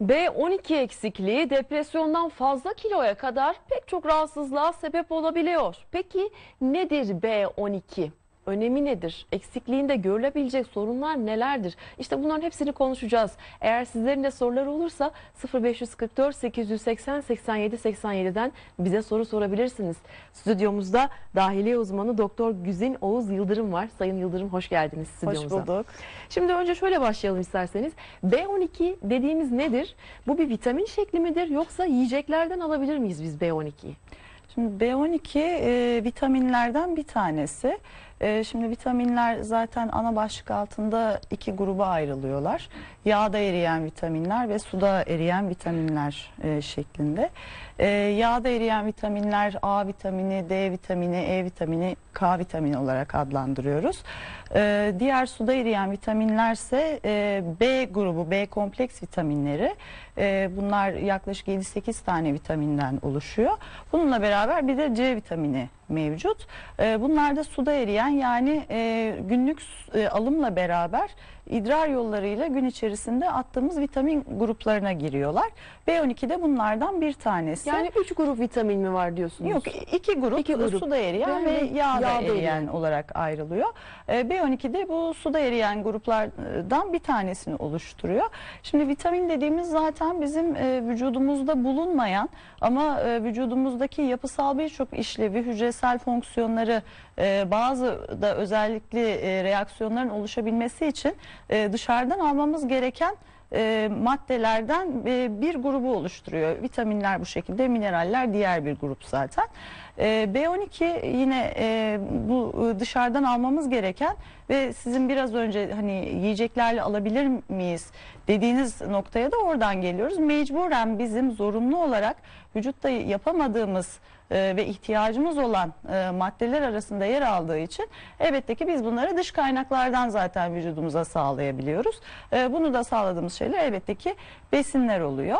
B12 eksikliği depresyondan fazla kiloya kadar pek çok rahatsızlığa sebep olabiliyor. Peki nedir B12? Önemi nedir? Eksikliğinde görülebilecek sorunlar nelerdir? İşte bunların hepsini konuşacağız. Eğer sizlerin de soruları olursa 0544 880 87 87'den bize soru sorabilirsiniz. Stüdyomuzda dahiliye uzmanı Doktor Güzin Oğuz Yıldırım var. Sayın Yıldırım hoş geldiniz stüdyomuza. Hoş bulduk. Şimdi önce şöyle başlayalım isterseniz. B12 dediğimiz nedir? Bu bir vitamin şekli midir yoksa yiyeceklerden alabilir miyiz biz B12'yi? Şimdi B12 e, vitaminlerden bir tanesi. E, şimdi vitaminler zaten ana başlık altında iki gruba ayrılıyorlar. Yağda eriyen vitaminler ve suda eriyen vitaminler e, şeklinde. E, yağda eriyen vitaminler A vitamini, D vitamini, E vitamini, K vitamini olarak adlandırıyoruz. E, diğer suda eriyen vitaminlerse e, B grubu, B kompleks vitaminleri. E, bunlar yaklaşık 7-8 tane vitaminden oluşuyor. Bununla beraber bir de C vitamini mevcut. E, bunlar da suda eriyen yani e, günlük alımla beraber idrar yollarıyla gün içerisinde attığımız vitamin gruplarına giriyorlar. B12 de bunlardan bir tanesi. Yani 3 grup vitamin mi var diyorsunuz? Yok iki grup, İki grup. suda eriyen Ve ve yağda, yağda eriyen, eriyen. olarak ayrılıyor. Ee, B12 de bu suda eriyen gruplardan bir tanesini oluşturuyor. Şimdi vitamin dediğimiz zaten bizim e, vücudumuzda bulunmayan ama e, vücudumuzdaki yapısal birçok işlevi, hücresel fonksiyonları e, bazı da özellikle reaksiyonların oluşabilmesi için e, dışarıdan almamız gereken e, maddelerden e, bir grubu oluşturuyor. Vitaminler bu şekilde, mineraller diğer bir grup zaten. E, B12 yine e, bu e, dışarıdan almamız gereken ve sizin biraz önce hani yiyeceklerle alabilir miyiz dediğiniz noktaya da oradan geliyoruz. Mecburen bizim zorunlu olarak vücutta yapamadığımız e, ve ihtiyacımız olan e, maddeler arasında yer aldığı için elbette ki biz bunları dış kaynaklardan zaten vücudumuza sağlayabiliyoruz. E, bunu da sağladığımız şeyler elbette ki besinler oluyor.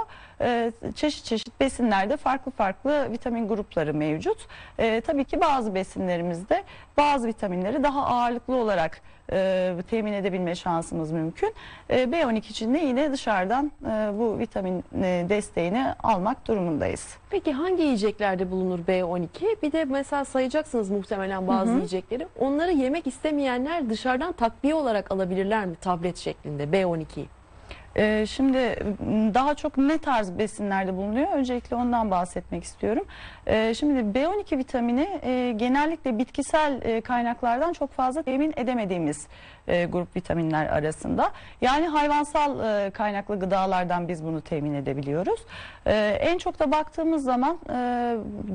Çeşit çeşit besinlerde farklı farklı vitamin grupları mevcut. Tabii ki bazı besinlerimizde bazı vitaminleri daha ağırlıklı olarak e, temin edebilme şansımız mümkün. E, B12 için de yine dışarıdan e, bu vitamin e, desteğini almak durumundayız. Peki hangi yiyeceklerde bulunur B12? Bir de mesela sayacaksınız muhtemelen bazı yiyecekleri. Onları yemek istemeyenler dışarıdan takviye olarak alabilirler mi tablet şeklinde B12'yi? Ee, şimdi m, daha çok ne tarz besinlerde bulunuyor? Öncelikle ondan bahsetmek istiyorum. Ee, şimdi B12 vitamini e, genellikle bitkisel e, kaynaklardan çok fazla temin edemediğimiz e, grup vitaminler arasında. Yani hayvansal kaynaklı gıdalardan biz bunu temin edebiliyoruz. E, en çok da baktığımız zaman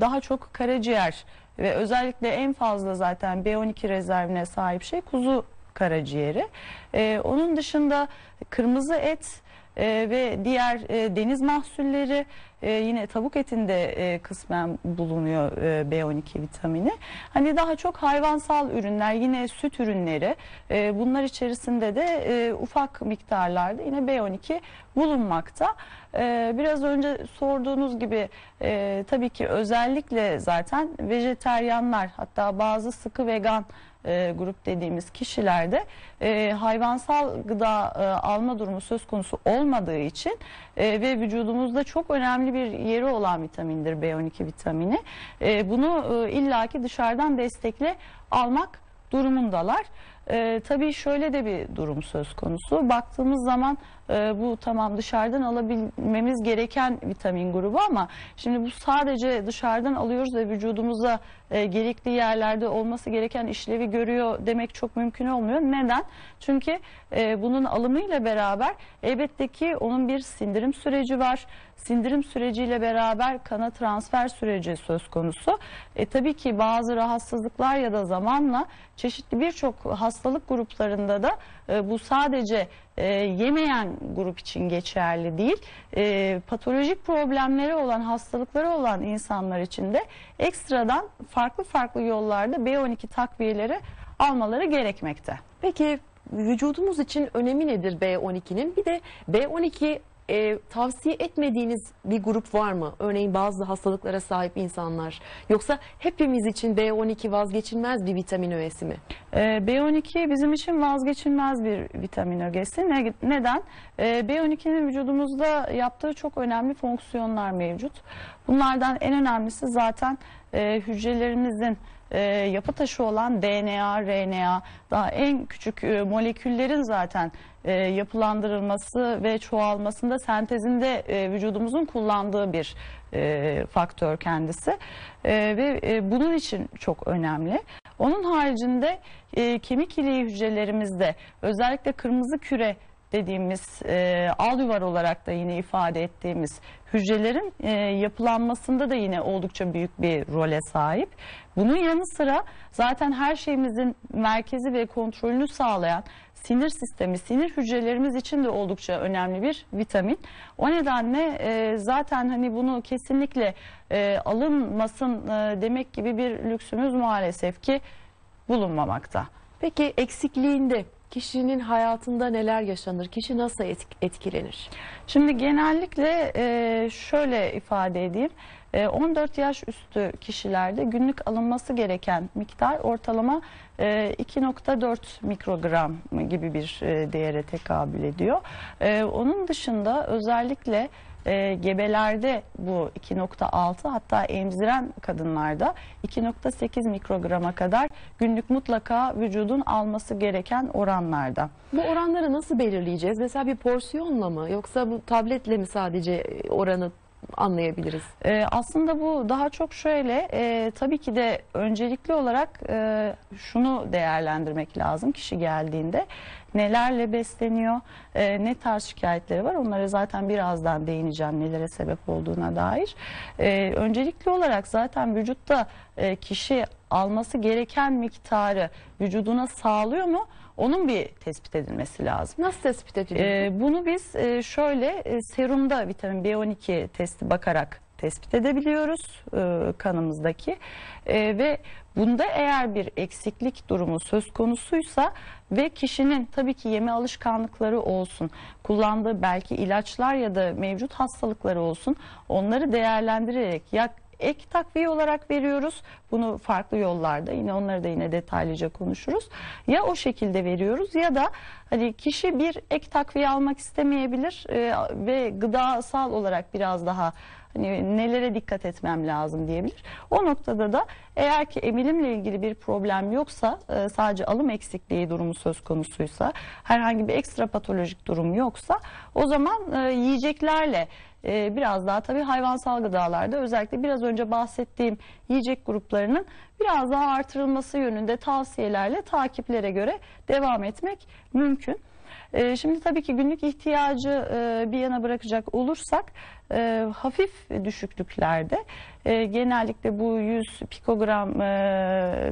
daha çok karaciğer ve özellikle en fazla zaten B12 rezervine sahip şey kuzu karaciğeri. Ee, onun dışında kırmızı et e, ve diğer e, deniz mahsulleri e, yine tavuk etinde e, kısmen bulunuyor e, B12 vitamini. Hani daha çok hayvansal ürünler yine süt ürünleri e, bunlar içerisinde de e, ufak miktarlarda yine B12 bulunmakta. E, biraz önce sorduğunuz gibi e, tabii ki özellikle zaten vejeteryanlar hatta bazı sıkı vegan e, grup dediğimiz kişilerde e, hayvansal gıda e, alma durumu söz konusu olmadığı için e, ve vücudumuzda çok önemli bir yeri olan vitamindir B12 vitamini. E, bunu e, illaki dışarıdan destekle almak durumundalar. E, tabii şöyle de bir durum söz konusu. Baktığımız zaman e, bu tamam dışarıdan alabilmemiz gereken vitamin grubu ama şimdi bu sadece dışarıdan alıyoruz ve vücudumuza e, gerekli yerlerde olması gereken işlevi görüyor demek çok mümkün olmuyor. Neden? Çünkü e, bunun alımıyla beraber elbette ki onun bir sindirim süreci var. Sindirim süreciyle beraber kana transfer süreci söz konusu. E, tabii ki bazı rahatsızlıklar ya da zamanla çeşitli birçok hastalık gruplarında da e, bu sadece e, yemeyen grup için geçerli değil. E, patolojik problemleri olan, hastalıkları olan insanlar için de ekstradan farklı farklı yollarda B12 takviyeleri almaları gerekmekte. Peki vücudumuz için önemi nedir B12'nin? Bir de B12 e, tavsiye etmediğiniz bir grup var mı? Örneğin bazı hastalıklara sahip insanlar. Yoksa hepimiz için B12 vazgeçilmez bir vitamin öğesi mi? Ee, B12 bizim için vazgeçilmez bir vitamin ögesi. Ne- neden? Ee, B12'nin vücudumuzda yaptığı çok önemli fonksiyonlar mevcut. Bunlardan en önemlisi zaten e, hücrelerimizin e, yapı taşı olan DNA, RNA, daha en küçük e, moleküllerin zaten e, yapılandırılması ve çoğalmasında, sentezinde e, vücudumuzun kullandığı bir e, faktör kendisi E, ve e, bunun için çok önemli. Onun haricinde e, kemik iliği hücrelerimizde özellikle kırmızı küre dediğimiz e, al yuvar olarak da yine ifade ettiğimiz hücrelerin e, yapılanmasında da yine oldukça büyük bir role sahip. Bunun yanı sıra zaten her şeyimizin merkezi ve kontrolünü sağlayan sinir sistemi, sinir hücrelerimiz için de oldukça önemli bir vitamin. O nedenle e, zaten hani bunu kesinlikle e, alınmasın e, demek gibi bir lüksümüz maalesef ki bulunmamakta. Peki eksikliğinde kişinin hayatında neler yaşanır? Kişi nasıl et- etkilenir? Şimdi genellikle e, şöyle ifade edeyim. E, 14 yaş üstü kişilerde günlük alınması gereken miktar ortalama e, 2.4 mikrogram gibi bir e, değere tekabül ediyor. E, onun dışında özellikle e, gebelerde bu 2.6 hatta emziren kadınlarda 2.8 mikrograma kadar günlük mutlaka vücudun alması gereken oranlarda. Bu oranları nasıl belirleyeceğiz? Mesela bir porsiyonla mı yoksa bu tabletle mi sadece oranı anlayabiliriz? Ee, aslında bu daha çok şöyle e, tabii ki de öncelikli olarak e, şunu değerlendirmek lazım kişi geldiğinde. Nelerle besleniyor e, ne tarz şikayetleri var onlara zaten birazdan değineceğim nelere sebep olduğuna dair. E, öncelikli olarak zaten vücutta e, kişi alması gereken miktarı vücuduna sağlıyor mu onun bir tespit edilmesi lazım. Nasıl tespit ediliyor? Ee, bunu biz e, şöyle e, serumda vitamin B12 testi bakarak tespit edebiliyoruz e, kanımızdaki E, ve bunda eğer bir eksiklik durumu söz konusuysa ve kişinin tabii ki yeme alışkanlıkları olsun, kullandığı belki ilaçlar ya da mevcut hastalıkları olsun onları değerlendirerek ya ek takviye olarak veriyoruz. Bunu farklı yollarda yine onları da yine detaylıca konuşuruz. Ya o şekilde veriyoruz ya da hani kişi bir ek takviye almak istemeyebilir e, ve gıdasal olarak biraz daha hani nelere dikkat etmem lazım diyebilir. O noktada da eğer ki emilimle ilgili bir problem yoksa e, sadece alım eksikliği durumu söz konusuysa herhangi bir ekstra patolojik durum yoksa o zaman e, yiyeceklerle e, biraz daha tabii hayvansal gıdalarda özellikle biraz önce bahsettiğim yiyecek gruplarının biraz daha artırılması yönünde tavsiyelerle takiplere göre devam etmek mümkün. E, Şimdi tabii ki günlük ihtiyacı e, bir yana bırakacak olursak e, hafif düşüklüklerde e, genellikle bu 100 pikogram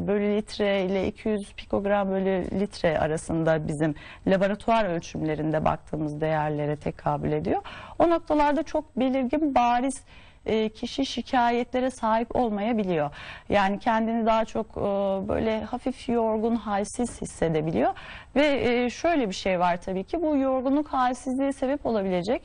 bölü litre ile 200 pikogram bölü litre arasında bizim laboratuvar ölçümlerinde baktığımız değerlere tekabül ediyor. O noktalarda çok belirgin bariz e, kişi şikayetlere sahip olmayabiliyor. Yani kendini daha çok e, böyle hafif yorgun, halsiz hissedebiliyor. Ve e, şöyle bir şey var tabii ki bu yorgunluk, halsizliğe sebep olabilecek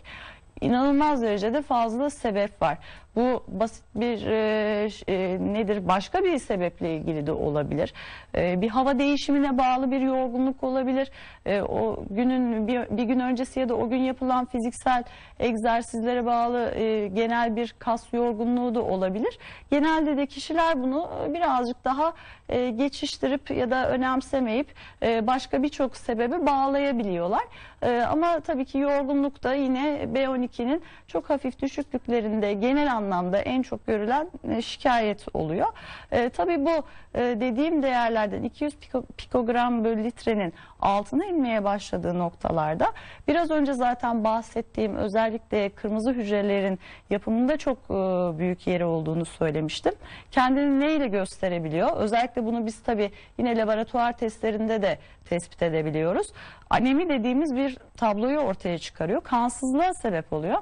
inanılmaz derecede fazla sebep var. Bu basit bir e, e, nedir başka bir sebeple ilgili de olabilir. E, bir hava değişimine bağlı bir yorgunluk olabilir. E, o günün bir, bir gün öncesi ya da o gün yapılan fiziksel egzersizlere bağlı e, genel bir kas yorgunluğu da olabilir. Genelde de kişiler bunu birazcık daha e, geçiştirip ya da önemsemeyip e, başka birçok sebebe bağlayabiliyorlar. E, ama tabii ki yorgunluk da yine B12'nin çok hafif düşüklüklerinde genel anlamda en çok görülen e, şikayet oluyor. E, tabii bu e, dediğim değerlerden 200 piko- pikogram bölü litrenin altına inmeye başladığı noktalarda biraz önce zaten bahsettiğim özellikle kırmızı hücrelerin yapımında çok e, büyük yeri olduğunu söylemiştim. Kendini neyle gösterebiliyor? Özellikle bunu biz tabii yine laboratuvar testlerinde de tespit edebiliyoruz. Anemi dediğimiz bir tabloyu ortaya çıkarıyor. Kansızlığa sebep oluyor.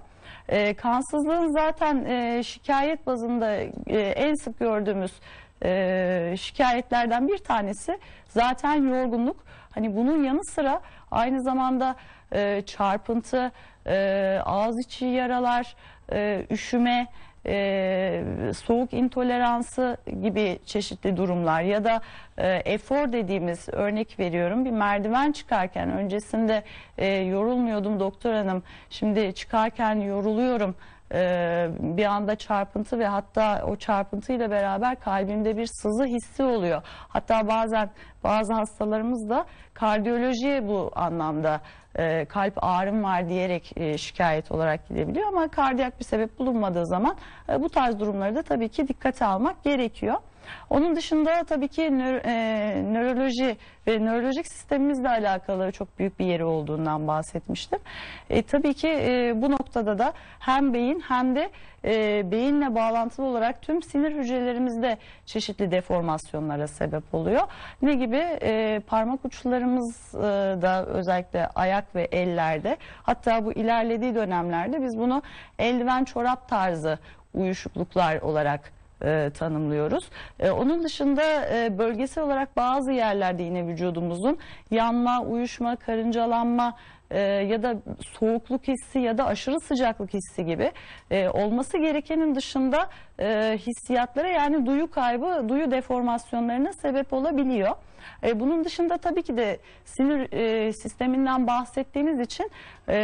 E, kansızlığın zaten e, şikayet bazında e, en sık gördüğümüz e, şikayetlerden bir tanesi zaten yorgunluk. Hani bunun yanı sıra aynı zamanda e, çarpıntı, e, ağız içi yaralar, e, üşüme, e, soğuk intoleransı gibi çeşitli durumlar ya da e, efor dediğimiz örnek veriyorum bir merdiven çıkarken öncesinde e, yorulmuyordum doktor hanım şimdi çıkarken yoruluyorum e, bir anda çarpıntı ve hatta o çarpıntıyla beraber kalbimde bir sızı hissi oluyor. Hatta bazen bazı hastalarımız da kardiyolojiye bu anlamda e, kalp ağrım var diyerek e, şikayet olarak gidebiliyor ama kardiyak bir sebep bulunmadığı zaman e, bu tarz durumları da tabii ki dikkate almak gerekiyor. Onun dışında tabii ki nö- e, nöroloji ve nörolojik sistemimizle alakalı çok büyük bir yeri olduğundan bahsetmiştim. E, tabii ki e, bu noktada da hem beyin hem de e, beyinle bağlantılı olarak tüm sinir hücrelerimizde çeşitli deformasyonlara sebep oluyor. Ne gibi? E, parmak uçlarımız e, da özellikle ayak ve ellerde hatta bu ilerlediği dönemlerde biz bunu eldiven çorap tarzı uyuşukluklar olarak e, tanımlıyoruz. E, onun dışında e, bölgesel olarak bazı yerlerde yine vücudumuzun yanma, uyuşma, karıncalanma e, ya da soğukluk hissi ya da aşırı sıcaklık hissi gibi e, olması gerekenin dışında e, hissiyatlara yani duyu kaybı, duyu deformasyonlarına sebep olabiliyor. Bunun dışında tabii ki de sinir sisteminden bahsettiğimiz için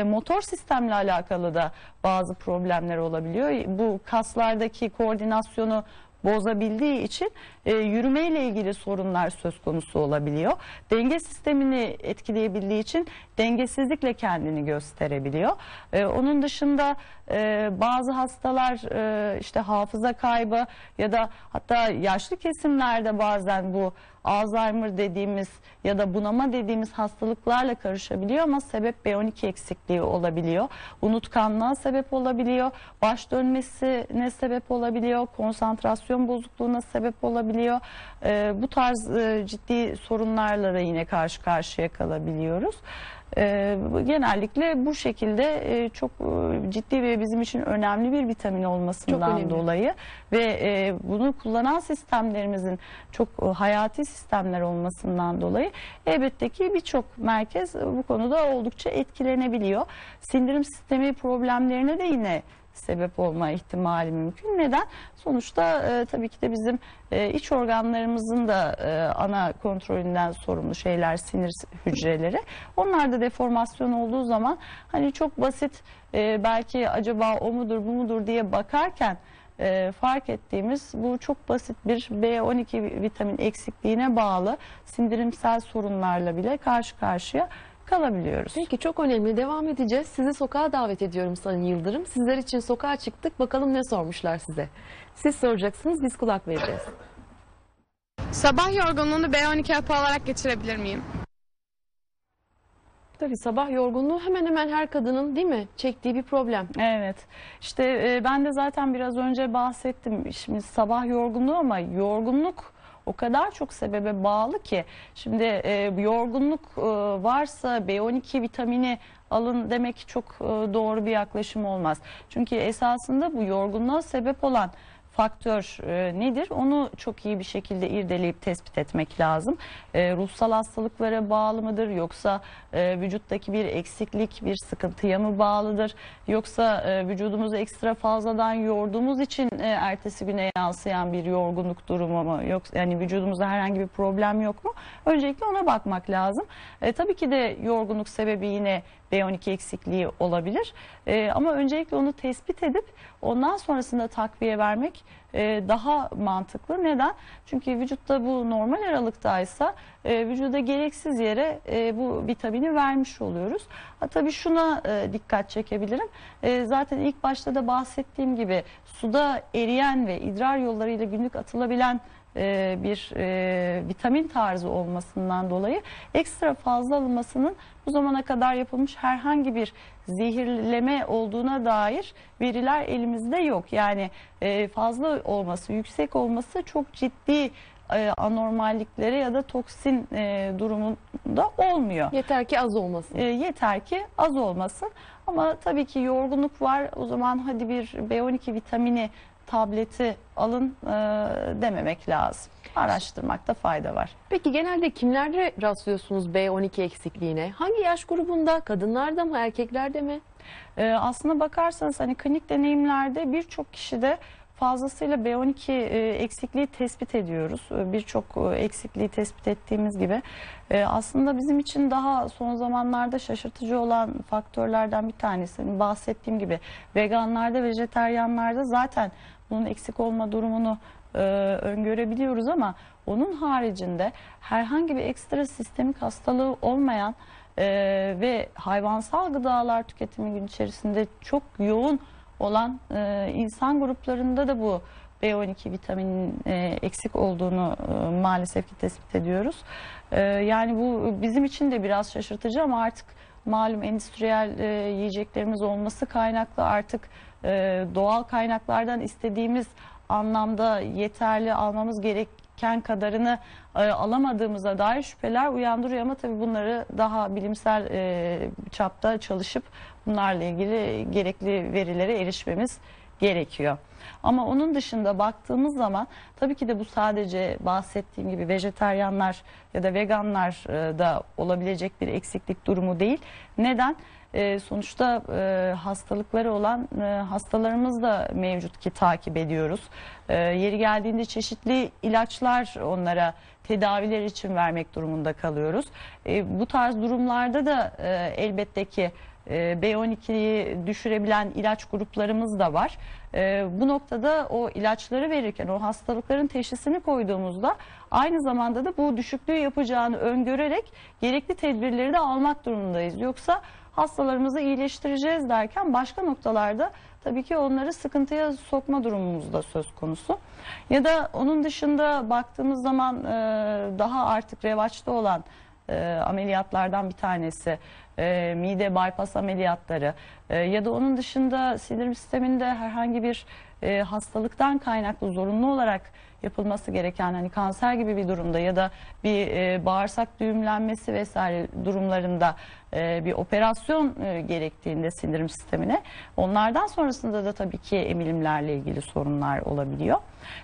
motor sistemle alakalı da bazı problemler olabiliyor. Bu kaslardaki koordinasyonu bozabildiği için e, yürümeyle ilgili sorunlar söz konusu olabiliyor. Denge sistemini etkileyebildiği için dengesizlikle kendini gösterebiliyor. E, onun dışında e, bazı hastalar e, işte hafıza kaybı ya da hatta yaşlı kesimlerde bazen bu Alzheimer dediğimiz ya da bunama dediğimiz hastalıklarla karışabiliyor ama sebep B12 eksikliği olabiliyor. Unutkanlığa sebep olabiliyor. Baş dönmesine sebep olabiliyor. Konsantrasyon bozukluğuna sebep olabiliyor. Ee, bu tarz e, ciddi sorunlarla da yine karşı karşıya kalabiliyoruz. Ee, genellikle bu şekilde e, çok e, ciddi ve bizim için önemli bir vitamin olmasından dolayı ve e, bunu kullanan sistemlerimizin çok e, hayati sistemler olmasından dolayı elbette ki birçok merkez e, bu konuda oldukça etkilenebiliyor. Sindirim sistemi problemlerine de yine sebep olma ihtimali mümkün. Neden? Sonuçta e, tabii ki de bizim e, iç organlarımızın da e, ana kontrolünden sorumlu şeyler sinir hücreleri. Onlarda deformasyon olduğu zaman hani çok basit e, belki acaba o mudur bu mudur diye bakarken e, fark ettiğimiz bu çok basit bir B12 vitamin eksikliğine bağlı sindirimsel sorunlarla bile karşı karşıya kalabiliyoruz. Peki çok önemli. Devam edeceğiz. Sizi sokağa davet ediyorum Sayın Yıldırım. Sizler için sokağa çıktık. Bakalım ne sormuşlar size. Siz soracaksınız, biz kulak vereceğiz. Sabah yorgunluğunu B12 hapı alarak geçirebilir miyim? Tabii sabah yorgunluğu hemen hemen her kadının değil mi çektiği bir problem. Evet. İşte e, ben de zaten biraz önce bahsettim. Şimdi sabah yorgunluğu ama yorgunluk o kadar çok sebebe bağlı ki. Şimdi e, yorgunluk e, varsa B12 vitamini alın demek çok e, doğru bir yaklaşım olmaz. Çünkü esasında bu yorgunluğa sebep olan faktör e, nedir? Onu çok iyi bir şekilde irdeleyip tespit etmek lazım. E, ruhsal hastalıklara bağlı mıdır? Yoksa e, vücuttaki bir eksiklik, bir sıkıntıya mı bağlıdır? Yoksa e, vücudumuzu ekstra fazladan yorduğumuz için e, ertesi güne yansıyan bir yorgunluk durumu mu? Yoksa yani vücudumuzda herhangi bir problem yok mu? Öncelikle ona bakmak lazım. E, tabii ki de yorgunluk sebebi yine B12 eksikliği olabilir. E, ama öncelikle onu tespit edip ondan sonrasında takviye vermek e, daha mantıklı. Neden? Çünkü vücutta bu normal aralıktaysa e, vücuda gereksiz yere e, bu vitamini vermiş oluyoruz. Ha, tabii şuna e, dikkat çekebilirim. E, zaten ilk başta da bahsettiğim gibi suda eriyen ve idrar yollarıyla günlük atılabilen e, bir e, vitamin tarzı olmasından dolayı ekstra fazla alınmasının bu zamana kadar yapılmış herhangi bir zehirleme olduğuna dair veriler elimizde yok. Yani e, fazla olması, yüksek olması çok ciddi e, anormalliklere ya da toksin e, durumunda olmuyor. Yeter ki az olmasın. E, yeter ki az olmasın. Ama tabii ki yorgunluk var. O zaman hadi bir B12 vitamini tableti alın e, dememek lazım. Araştırmakta fayda var. Peki genelde kimlerde rastlıyorsunuz B12 eksikliğine? Hangi yaş grubunda? Kadınlarda mı, erkeklerde mi? Ee, aslına bakarsanız hani klinik deneyimlerde birçok kişide fazlasıyla B12 e, eksikliği tespit ediyoruz. E, Birçok e, eksikliği tespit ettiğimiz gibi e, aslında bizim için daha son zamanlarda şaşırtıcı olan faktörlerden bir tanesi. Bahsettiğim gibi veganlarda, vejeteryanlarda zaten bunun eksik olma durumunu e, öngörebiliyoruz ama onun haricinde herhangi bir ekstra sistemik hastalığı olmayan e, ve hayvansal gıdalar tüketimi gün içerisinde çok yoğun olan e, insan gruplarında da bu B12 vitaminin e, eksik olduğunu e, maalesef ki tespit ediyoruz. E, yani bu bizim için de biraz şaşırtıcı ama artık malum endüstriyel e, yiyeceklerimiz olması kaynaklı artık e, doğal kaynaklardan istediğimiz anlamda yeterli almamız gereken kadarını e, alamadığımıza dair şüpheler uyandırıyor. Ama tabii bunları daha bilimsel e, çapta çalışıp bunlarla ilgili gerekli verilere erişmemiz gerekiyor. Ama onun dışında baktığımız zaman tabii ki de bu sadece bahsettiğim gibi vejeteryanlar ya da veganlar e, da olabilecek bir eksiklik durumu değil. Neden? E, sonuçta e, hastalıkları olan hastalarımız da mevcut ki takip ediyoruz. Yeri geldiğinde çeşitli ilaçlar onlara tedaviler için vermek durumunda kalıyoruz. Bu tarz durumlarda da e, elbette ki B12'yi düşürebilen ilaç gruplarımız da var. E, Bu noktada o ilaçları verirken o hastalıkların teşhisini koyduğumuzda aynı zamanda da bu düşüklüğü yapacağını öngörerek gerekli tedbirleri de almak durumundayız. Yoksa hastalarımızı iyileştireceğiz derken başka noktalarda tabii ki onları sıkıntıya sokma durumumuz da söz konusu. Ya da onun dışında baktığımız zaman e, daha artık revaçta olan e, ameliyatlardan bir tanesi e, mide bypass ameliyatları e, ya da onun dışında sindirim sisteminde herhangi bir e, hastalıktan kaynaklı zorunlu olarak yapılması gereken hani kanser gibi bir durumda ya da bir e, bağırsak düğümlenmesi vesaire durumlarında e, bir operasyon e, gerektiğinde sindirim sistemine onlardan sonrasında da tabii ki emilimlerle ilgili sorunlar olabiliyor.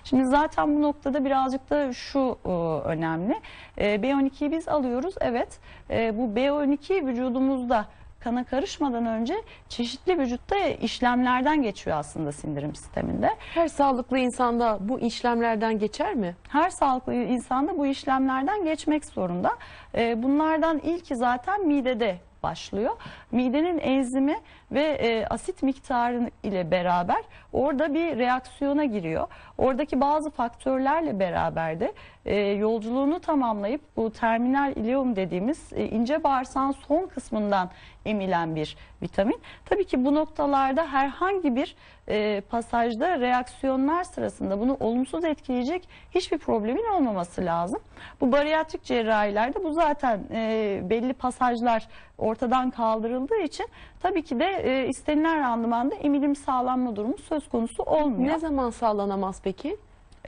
Şimdi zaten bu noktada birazcık da şu e, önemli. E, B12'yi biz alıyoruz. Evet. E, bu B12 vücudumuzda kana karışmadan önce çeşitli vücutta işlemlerden geçiyor aslında sindirim sisteminde. Her sağlıklı insanda bu işlemlerden geçer mi? Her sağlıklı insanda bu işlemlerden geçmek zorunda. Ee, Bunlardan ilki zaten midede başlıyor. Midenin enzimi ve e, asit miktarı ile beraber orada bir reaksiyona giriyor. Oradaki bazı faktörlerle beraber de e, yolculuğunu tamamlayıp bu terminal ileum dediğimiz e, ince bağırsağın son kısmından emilen bir vitamin. Tabii ki bu noktalarda herhangi bir e, pasajda reaksiyonlar sırasında bunu olumsuz etkileyecek hiçbir problemin olmaması lazım. Bu bariyatrik cerrahilerde bu zaten e, belli pasajlar ortadan kaldırıldığı için tabii ki de e, istenilen randımanda emilim sağlanma durumu söz konusu olmuyor. Ne zaman sağlanamaz peki?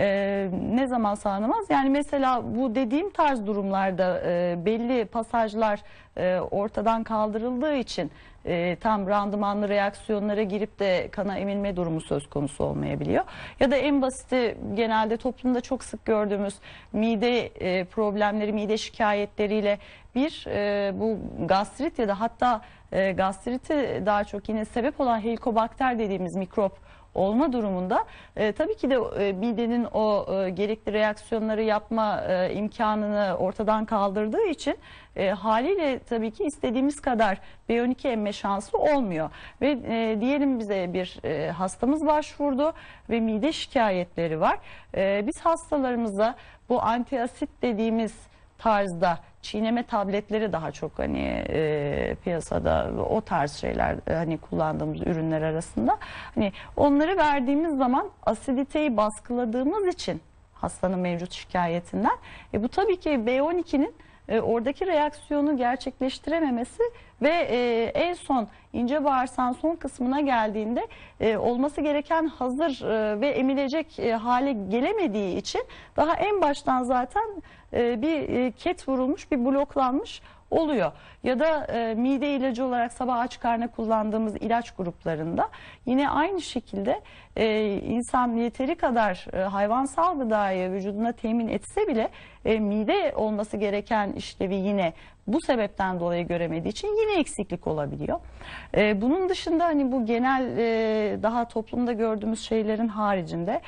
Ee, ne zaman sağlanamaz? Yani mesela bu dediğim tarz durumlarda e, belli pasajlar e, ortadan kaldırıldığı için e, tam randımanlı reaksiyonlara girip de kana emilme durumu söz konusu olmayabiliyor. Ya da en basiti genelde toplumda çok sık gördüğümüz mide e, problemleri, mide şikayetleriyle bir e, bu gastrit ya da hatta e, gastriti daha çok yine sebep olan helikobakter dediğimiz mikrop olma durumunda e, tabii ki de e, midenin o e, gerekli reaksiyonları yapma e, imkanını ortadan kaldırdığı için e, haliyle tabii ki istediğimiz kadar B12 emme şansı olmuyor. Ve e, diyelim bize bir e, hastamız başvurdu ve mide şikayetleri var. E, biz hastalarımıza bu antiasit dediğimiz tarzda çiğneme tabletleri daha çok hani e, piyasada o tarz şeyler e, hani kullandığımız ürünler arasında. Hani onları verdiğimiz zaman asiditeyi baskıladığımız için hastanın mevcut şikayetinden e, bu tabii ki B12'nin e, oradaki reaksiyonu gerçekleştirememesi ve e, en son ince bağırsağın son kısmına geldiğinde e, olması gereken hazır e, ve emilecek e, hale gelemediği için daha en baştan zaten e, bir e, ket vurulmuş, bir bloklanmış oluyor. Ya da e, mide ilacı olarak sabah aç karnına kullandığımız ilaç gruplarında yine aynı şekilde insan yeteri kadar hayvansal gıdayı vücuduna temin etse bile mide olması gereken işlevi yine bu sebepten dolayı göremediği için yine eksiklik olabiliyor. Bunun dışında hani bu genel daha toplumda gördüğümüz şeylerin haricinde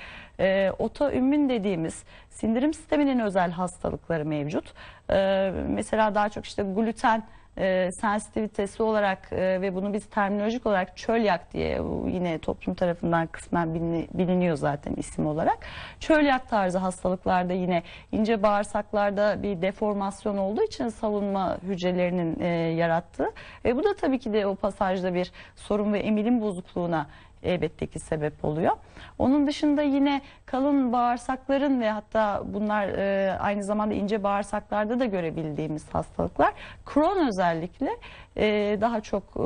e, otoimmün dediğimiz sindirim sisteminin özel hastalıkları mevcut. E, mesela daha çok işte gluten e, sensitivitesi olarak e, ve bunu biz terminolojik olarak çölyak diye yine toplum tarafından kısmen bilini- biliniyor zaten isim olarak. Çölyak tarzı hastalıklarda yine ince bağırsaklarda bir deformasyon olduğu için savunma hücrelerinin e, yarattığı ve bu da tabii ki de o pasajda bir sorun ve emilim bozukluğuna elbette ki sebep oluyor. Onun dışında yine kalın bağırsakların ve hatta bunlar e, aynı zamanda ince bağırsaklarda da görebildiğimiz hastalıklar. Crohn özellikle e, daha çok e,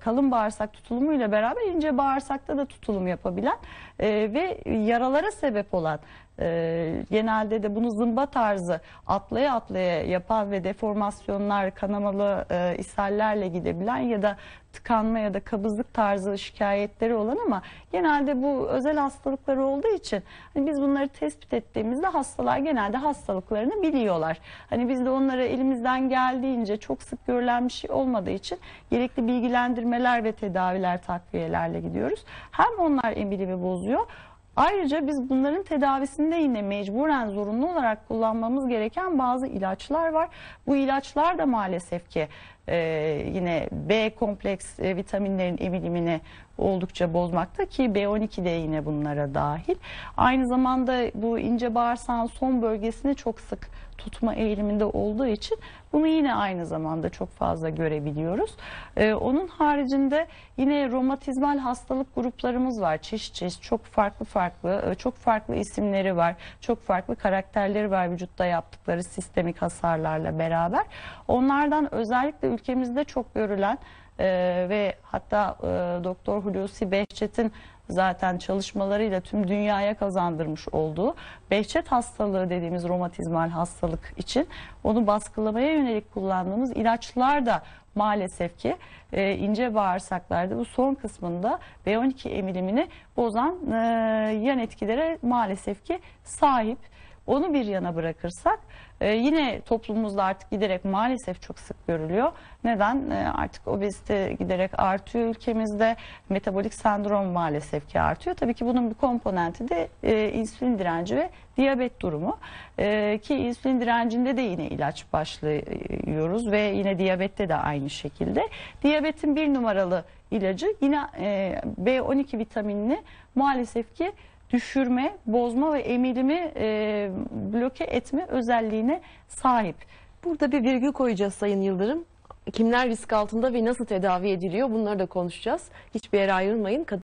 kalın bağırsak tutulumuyla beraber ince bağırsakta da tutulum yapabilen e, ve yaralara sebep olan e, genelde de bunu zımba tarzı atlaya atlaya yapan ve deformasyonlar, kanamalı e, ishallerle gidebilen ya da tıkanma ya da kabızlık tarzı şikayetleri olan ama genelde bu özel hastalıkları olduğu için hani biz bunları tespit ettiğimizde hastalar genelde hastalıklarını biliyorlar. Hani biz de onlara elimizden geldiğince çok sık görülen bir şey olmadığı için gerekli bilgilendirmeler ve tedaviler takviyelerle gidiyoruz. Hem onlar emilimi bozuyor Ayrıca biz bunların tedavisinde yine mecburen zorunlu olarak kullanmamız gereken bazı ilaçlar var. Bu ilaçlar da maalesef ki e, yine B kompleks e, vitaminlerin emilimini oldukça bozmakta ki B12 de yine bunlara dahil. Aynı zamanda bu ince bağırsağın son bölgesini çok sık tutma eğiliminde olduğu için bunu yine aynı zamanda çok fazla görebiliyoruz. Ee, onun haricinde yine romatizmal hastalık gruplarımız var. Çeşit çeşit çok farklı farklı, e, çok farklı isimleri var. Çok farklı karakterleri var vücutta yaptıkları sistemik hasarlarla beraber. Onlardan özellikle ülkemizde çok görülen e, ve hatta e, Doktor Hulusi Behçet'in zaten çalışmalarıyla tüm dünyaya kazandırmış olduğu Behçet hastalığı dediğimiz romatizmal hastalık için onu baskılamaya yönelik kullandığımız ilaçlar da maalesef ki e, ince bağırsaklarda bu son kısmında B12 emilimini bozan e, yan etkilere maalesef ki sahip. Onu bir yana bırakırsak e, yine toplumumuzda artık giderek maalesef çok sık görülüyor. Neden? E, artık obezite giderek artıyor ülkemizde. Metabolik sendrom maalesef ki artıyor. Tabii ki bunun bir komponenti de e, insülin direnci ve diyabet durumu. E, ki insülin direncinde de yine ilaç başlıyoruz ve yine diyabette de aynı şekilde. Diyabetin bir numaralı ilacı yine e, B12 vitaminini maalesef ki düşürme, bozma ve emilimi e, bloke etme özelliğine sahip. Burada bir virgül koyacağız Sayın Yıldırım. Kimler risk altında ve nasıl tedavi ediliyor bunları da konuşacağız. Hiçbir yere ayrılmayın.